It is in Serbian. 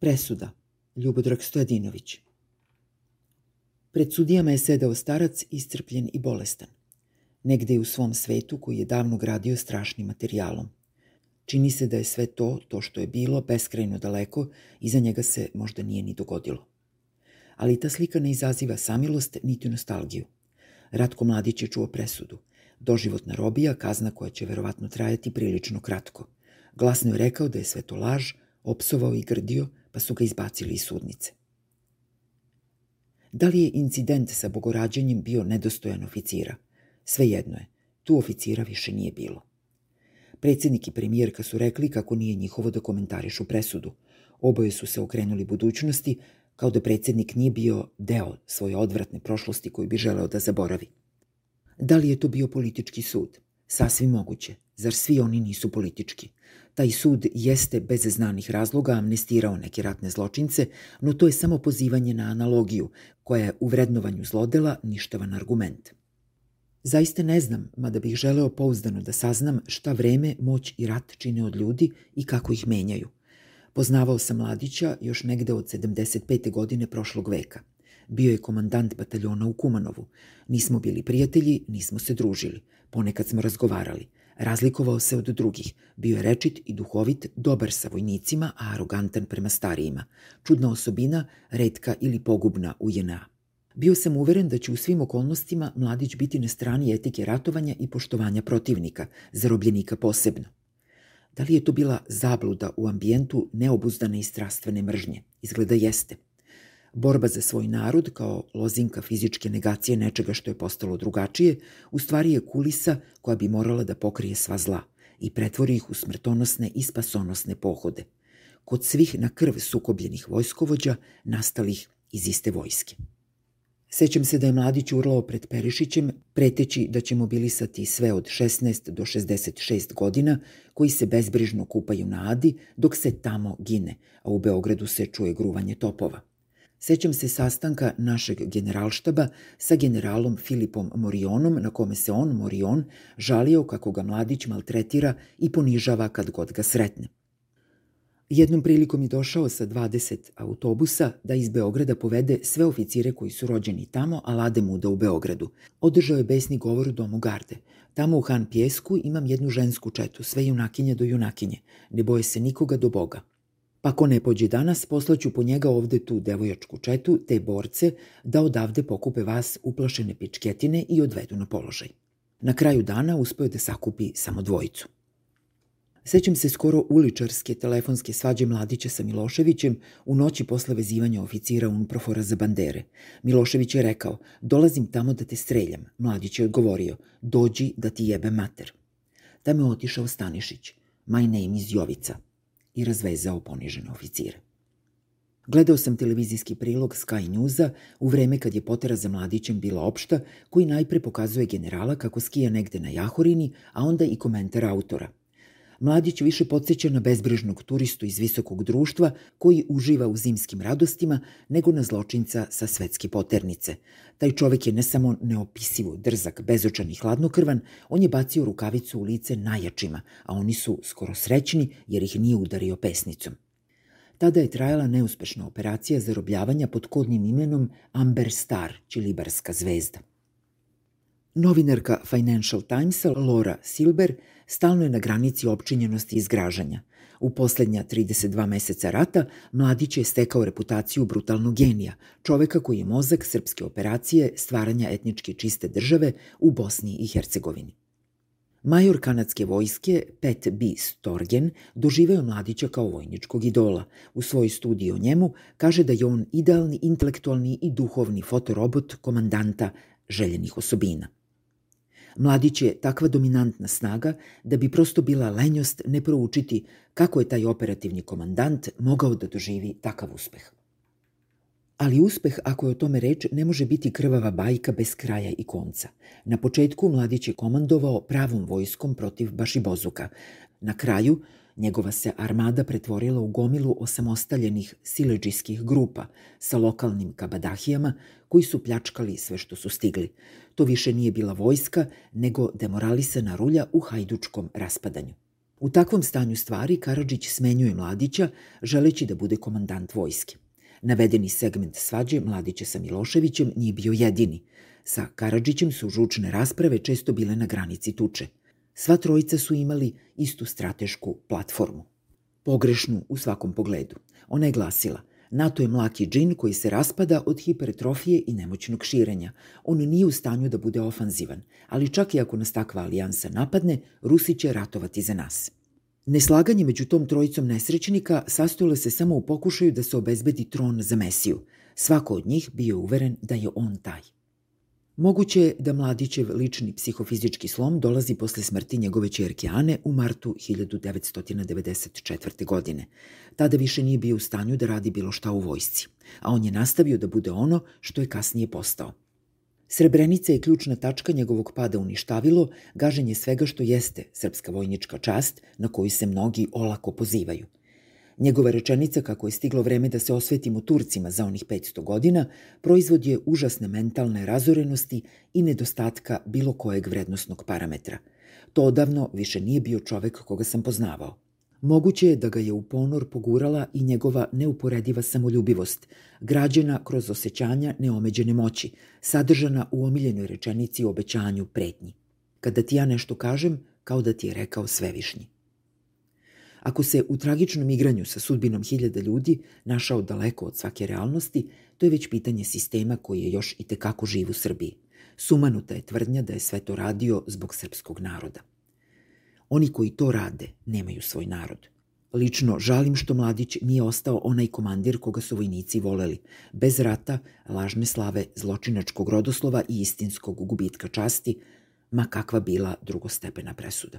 Presuda. Ljubodrag Stojadinović. Pred sudijama je sedao starac, iscrpljen i bolestan. Negde je u svom svetu koji je davno gradio strašnim materijalom. Čini se da je sve to, to što je bilo, beskrajno daleko, iza njega se možda nije ni dogodilo. Ali ta slika ne izaziva samilost niti nostalgiju. Ratko Mladić je čuo presudu. Doživotna robija, kazna koja će verovatno trajati prilično kratko. Glasno je rekao da je sve to laž, opsovao i grdio, pa su ga izbacili iz sudnice. Da li je incident sa bogorađenjem bio nedostojan oficira? Svejedno je, tu oficira više nije bilo. Predsednik i premijerka su rekli kako nije njihovo da komentarišu presudu. Oboje su se okrenuli budućnosti, kao da predsednik nije bio deo svoje odvratne prošlosti koju bi želeo da zaboravi. Da li je to bio politički sud? Sasvim moguće. Zar svi oni nisu politički? Taj sud jeste bez znanih razloga amnestirao neke ratne zločince, no to je samo pozivanje na analogiju, koja je u vrednovanju zlodela ništavan argument. Zaista ne znam, mada bih želeo pouzdano da saznam šta vreme, moć i rat čine od ljudi i kako ih menjaju. Poznavao sam mladića još negde od 75. godine prošlog veka. Bio je komandant bataljona u Kumanovu. Nismo bili prijatelji, nismo se družili. Ponekad smo razgovarali. Razlikovao se od drugih. Bio je rečit i duhovit, dobar sa vojnicima, a arogantan prema starijima. Čudna osobina, redka ili pogubna u JNA. Bio sam uveren da će u svim okolnostima mladić biti na strani etike ratovanja i poštovanja protivnika, zarobljenika posebno. Da li je to bila zabluda u ambijentu neobuzdane i strastvene mržnje? Izgleda jeste. Borba za svoj narod, kao lozinka fizičke negacije nečega što je postalo drugačije, u stvari je kulisa koja bi morala da pokrije sva zla i pretvori ih u smrtonosne i spasonosne pohode. Kod svih na krv sukobljenih vojskovođa nastalih iz iste vojske. Sećam se da je mladić urlao pred Perišićem, preteći da će mobilisati sve od 16 do 66 godina, koji se bezbrižno kupaju na Adi, dok se tamo gine, a u Beogradu se čuje gruvanje topova. Sećam se sastanka našeg generalštaba sa generalom Filipom Morionom, na kome se on, Morion, žalio kako ga mladić maltretira i ponižava kad god ga sretne. Jednom prilikom je došao sa 20 autobusa da iz Beograda povede sve oficire koji su rođeni tamo, a lade muda u Beogradu. Održao je besni govor u domu garde. Tamo u Han Pjesku imam jednu žensku četu, sve junakinje do junakinje. Ne boje se nikoga do Boga. Pa ko ne pođe danas, poslaću po njega ovde tu devojačku četu, te borce, da odavde pokupe vas uplašene pičketine i odvedu na položaj. Na kraju dana uspeo da sakupi samo dvojicu. Sećam se skoro uličarske telefonske svađe Mladića sa Miloševićem u noći posle vezivanja oficira Unprofora za bandere. Milošević je rekao, dolazim tamo da te streljam. Mladić je odgovorio, dođi da ti jebe mater. Tamo je otišao Stanišić, my name is Jovica, i razvezao ponižene oficire. Gledao sam televizijski prilog Sky Newsa u vreme kad je potera za mladićem bila opšta, koji najpre pokazuje generala kako skija negde na Jahorini, a onda i komentar autora. Mladić više podsjeća na bezbrižnog turistu iz visokog društva koji uživa u zimskim radostima nego na zločinca sa svetske poternice. Taj čovek je ne samo neopisivo drzak, bezočan i hladnokrvan, on je bacio rukavicu u lice najjačima, a oni su skoro srećni jer ih nije udario pesnicom. Tada je trajala neuspešna operacija zarobljavanja pod kodnim imenom Amber Star, čilibarska zvezda. Novinarka Financial Timesa Laura Silber stalno je na granici opčinjenosti i zgražanja. U poslednja 32 meseca rata Mladić je stekao reputaciju brutalnog genija, čoveka koji je mozak srpske operacije stvaranja etnički čiste države u Bosni i Hercegovini. Major kanadske vojske Pet B. Storgen doživeo Mladića kao vojničkog idola. U svojoj studiji o njemu kaže da je on idealni intelektualni i duhovni fotorobot komandanta željenih osobina. Mladić je takva dominantna snaga da bi prosto bila lenjost ne proučiti kako je taj operativni komandant mogao da doživi takav uspeh. Ali uspeh, ako je o tome reč, ne može biti krvava bajka bez kraja i konca. Na početku Mladić je komandovao pravom vojskom protiv Bašibozuka. Na kraju, Njegova se armada pretvorila u gomilu osamostaljenih sileđijskih grupa sa lokalnim kabadahijama koji su pljačkali sve što su stigli. To više nije bila vojska, nego demoralisana rulja u hajdučkom raspadanju. U takvom stanju stvari Karadžić smenjuje Mladića, želeći da bude komandant vojske. Navedeni segment svađe Mladića sa Miloševićem nije bio jedini. Sa Karadžićem su žučne rasprave često bile na granici tuče. Sva trojica su imali istu stratešku platformu. Pogrešnu u svakom pogledu. Ona je glasila NATO je mlaki džin koji se raspada od hipertrofije i nemoćnog širenja. On nije u stanju da bude ofanzivan, ali čak i ako nas takva alijansa napadne, Rusi će ratovati za nas. Neslaganje među tom trojicom nesrećnika sastojilo se samo u pokušaju da se obezbedi tron za Mesiju. Svako od njih bio uveren da je on taj. Moguće je da Mladićev lični psihofizički slom dolazi posle smrti njegove čerke Ane u martu 1994. godine. Tada više nije bio u stanju da radi bilo šta u vojsci, a on je nastavio da bude ono što je kasnije postao. Srebrenica je ključna tačka njegovog pada uništavilo, gaženje svega što jeste srpska vojnička čast na koju se mnogi olako pozivaju – Njegova rečenica kako je stiglo vreme da se osvetimo Turcima za onih 500 godina proizvod je užasne mentalne razorenosti i nedostatka bilo kojeg vrednostnog parametra. To odavno više nije bio čovek koga sam poznavao. Moguće je da ga je u ponor pogurala i njegova neuporediva samoljubivost, građena kroz osjećanja neomeđene moći, sadržana u omiljenoj rečenici o obećanju pretnji. Kada ti ja nešto kažem, kao da ti je rekao svevišnji. Ako se u tragičnom igranju sa sudbinom hiljada ljudi našao daleko od svake realnosti, to je već pitanje sistema koji je još i tekako živ u Srbiji. Sumanuta je tvrdnja da je sve to radio zbog srpskog naroda. Oni koji to rade nemaju svoj narod. Lično žalim što Mladić nije ostao onaj komandir koga su vojnici voleli, bez rata, lažne slave, zločinačkog rodoslova i istinskog gubitka časti, ma kakva bila drugostepena presuda.